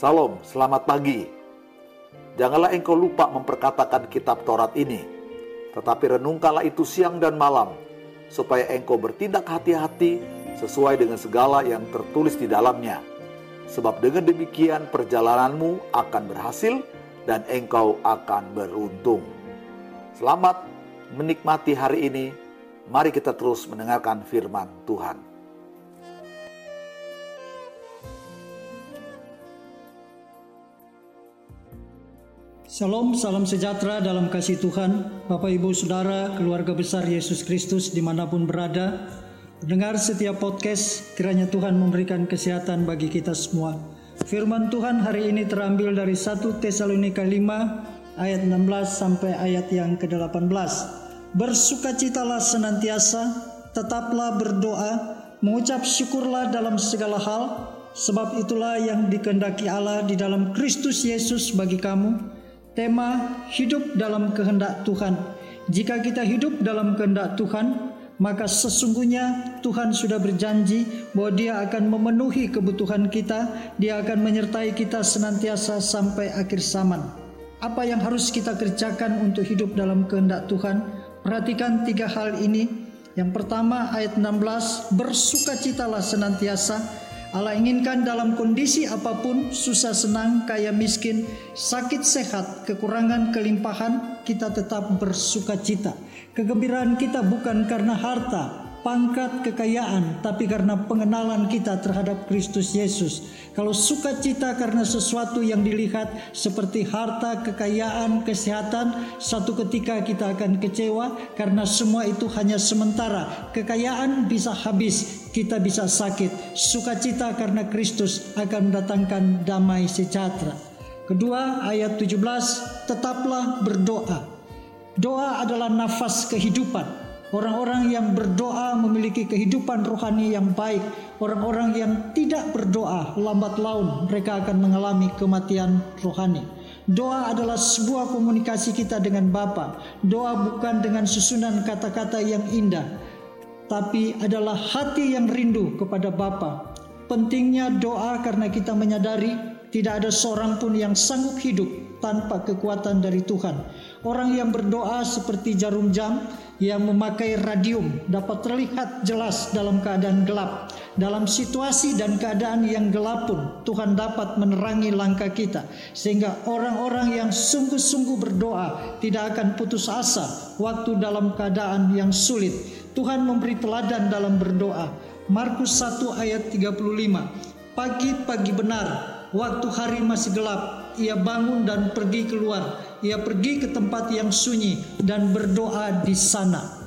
Salam, selamat pagi. Janganlah engkau lupa memperkatakan kitab Taurat ini, tetapi renungkanlah itu siang dan malam, supaya engkau bertindak hati-hati sesuai dengan segala yang tertulis di dalamnya. Sebab dengan demikian perjalananmu akan berhasil dan engkau akan beruntung. Selamat menikmati hari ini. Mari kita terus mendengarkan firman Tuhan. Salam, salam sejahtera dalam kasih Tuhan, Bapak Ibu Saudara, keluarga besar Yesus Kristus di mana pun berada. Dengar setiap podcast, kiranya Tuhan memberikan kesehatan bagi kita semua. Firman Tuhan hari ini terambil dari 1 Tesalonika 5 ayat 16 sampai ayat yang ke-18. Bersukacitalah senantiasa, tetaplah berdoa, mengucap syukurlah dalam segala hal, sebab itulah yang dikehendaki Allah di dalam Kristus Yesus bagi kamu Tema hidup dalam kehendak Tuhan. Jika kita hidup dalam kehendak Tuhan, maka sesungguhnya Tuhan sudah berjanji bahwa Dia akan memenuhi kebutuhan kita, Dia akan menyertai kita senantiasa sampai akhir zaman. Apa yang harus kita kerjakan untuk hidup dalam kehendak Tuhan? Perhatikan tiga hal ini. Yang pertama ayat 16, bersukacitalah senantiasa Allah inginkan dalam kondisi apa pun, susah senang, kaya miskin, sakit sehat, kekurangan kelimpahan, kita tetap bersuka cita. Kegembiraan kita bukan karena harta, pangkat, kekayaan, tapi karena pengenalan kita terhadap Kristus Yesus. Kalau sukacita karena sesuatu yang dilihat seperti harta, kekayaan, kesehatan, satu ketika kita akan kecewa karena semua itu hanya sementara. Kekayaan bisa habis, kita bisa sakit. Sukacita karena Kristus akan mendatangkan damai sejahtera. Kedua, ayat 17, tetaplah berdoa. Doa adalah nafas kehidupan. Orang-orang yang berdoa memiliki kehidupan rohani yang baik. Orang-orang yang tidak berdoa lambat laun mereka akan mengalami kematian rohani. Doa adalah sebuah komunikasi kita dengan Bapa. Doa bukan dengan susunan kata-kata yang indah, tapi adalah hati yang rindu kepada Bapa. Pentingnya doa karena kita menyadari tidak ada seorang pun yang sanggup hidup tanpa kekuatan dari Tuhan. Orang yang berdoa seperti jarum jam yang memakai radium dapat terlihat jelas dalam keadaan gelap. Dalam situasi dan keadaan yang gelap pun Tuhan dapat menerangi langkah kita sehingga orang-orang yang sungguh-sungguh berdoa tidak akan putus asa waktu dalam keadaan yang sulit. Tuhan memberi teladan dalam berdoa. Markus 1 ayat 35. Pagi-pagi benar waktu hari masih gelap, ia bangun dan pergi keluar. Ia pergi ke tempat yang sunyi dan berdoa di sana.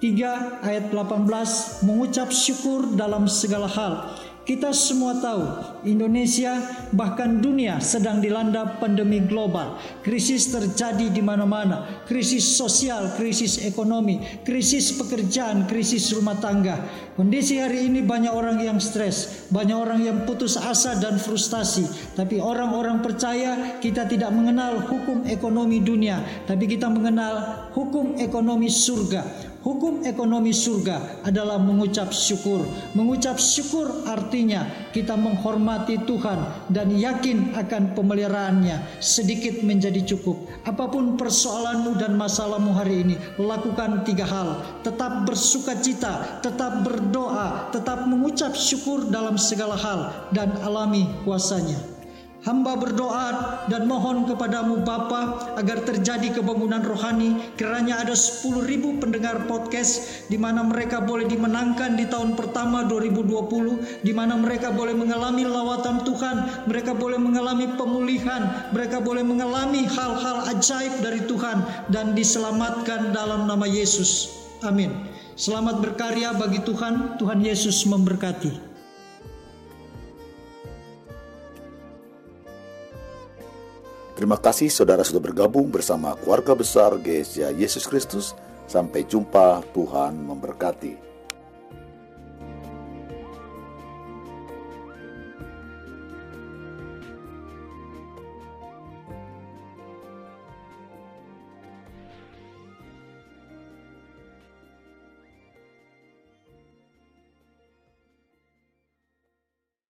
3 ayat 18 mengucap syukur dalam segala hal kita semua tahu Indonesia bahkan dunia sedang dilanda pandemi global. Krisis terjadi di mana-mana. Krisis sosial, krisis ekonomi, krisis pekerjaan, krisis rumah tangga. Kondisi hari ini banyak orang yang stres, banyak orang yang putus asa dan frustasi. Tapi orang-orang percaya kita tidak mengenal hukum ekonomi dunia, tapi kita mengenal hukum ekonomi surga. Hukum ekonomi surga adalah mengucap syukur. Mengucap syukur artinya kita menghormati Tuhan dan yakin akan pemeliharaannya. Sedikit menjadi cukup. Apa pun persoalanmu dan masalahmu hari ini, lakukan tiga hal. Tetap bersuka cita, tetap berdoa, tetap mengucap syukur dalam segala hal dan alami kuasanya. Hamba berdoa dan mohon kepadamu Bapa agar terjadi kebangunan rohani. Kiranya ada 10 ribu pendengar podcast di mana mereka boleh dimenangkan di tahun pertama 2020 di mana mereka boleh mengalami lawatan Tuhan mereka boleh mengalami pemulihan mereka boleh mengalami hal-hal ajaib dari Tuhan dan diselamatkan dalam nama Yesus. Amin. Selamat berkarya bagi Tuhan. Tuhan Yesus memberkati Terima kasih saudara sudah bergabung bersama keluarga besar GSJ Yesus Kristus. Sampai jumpa, Tuhan memberkati.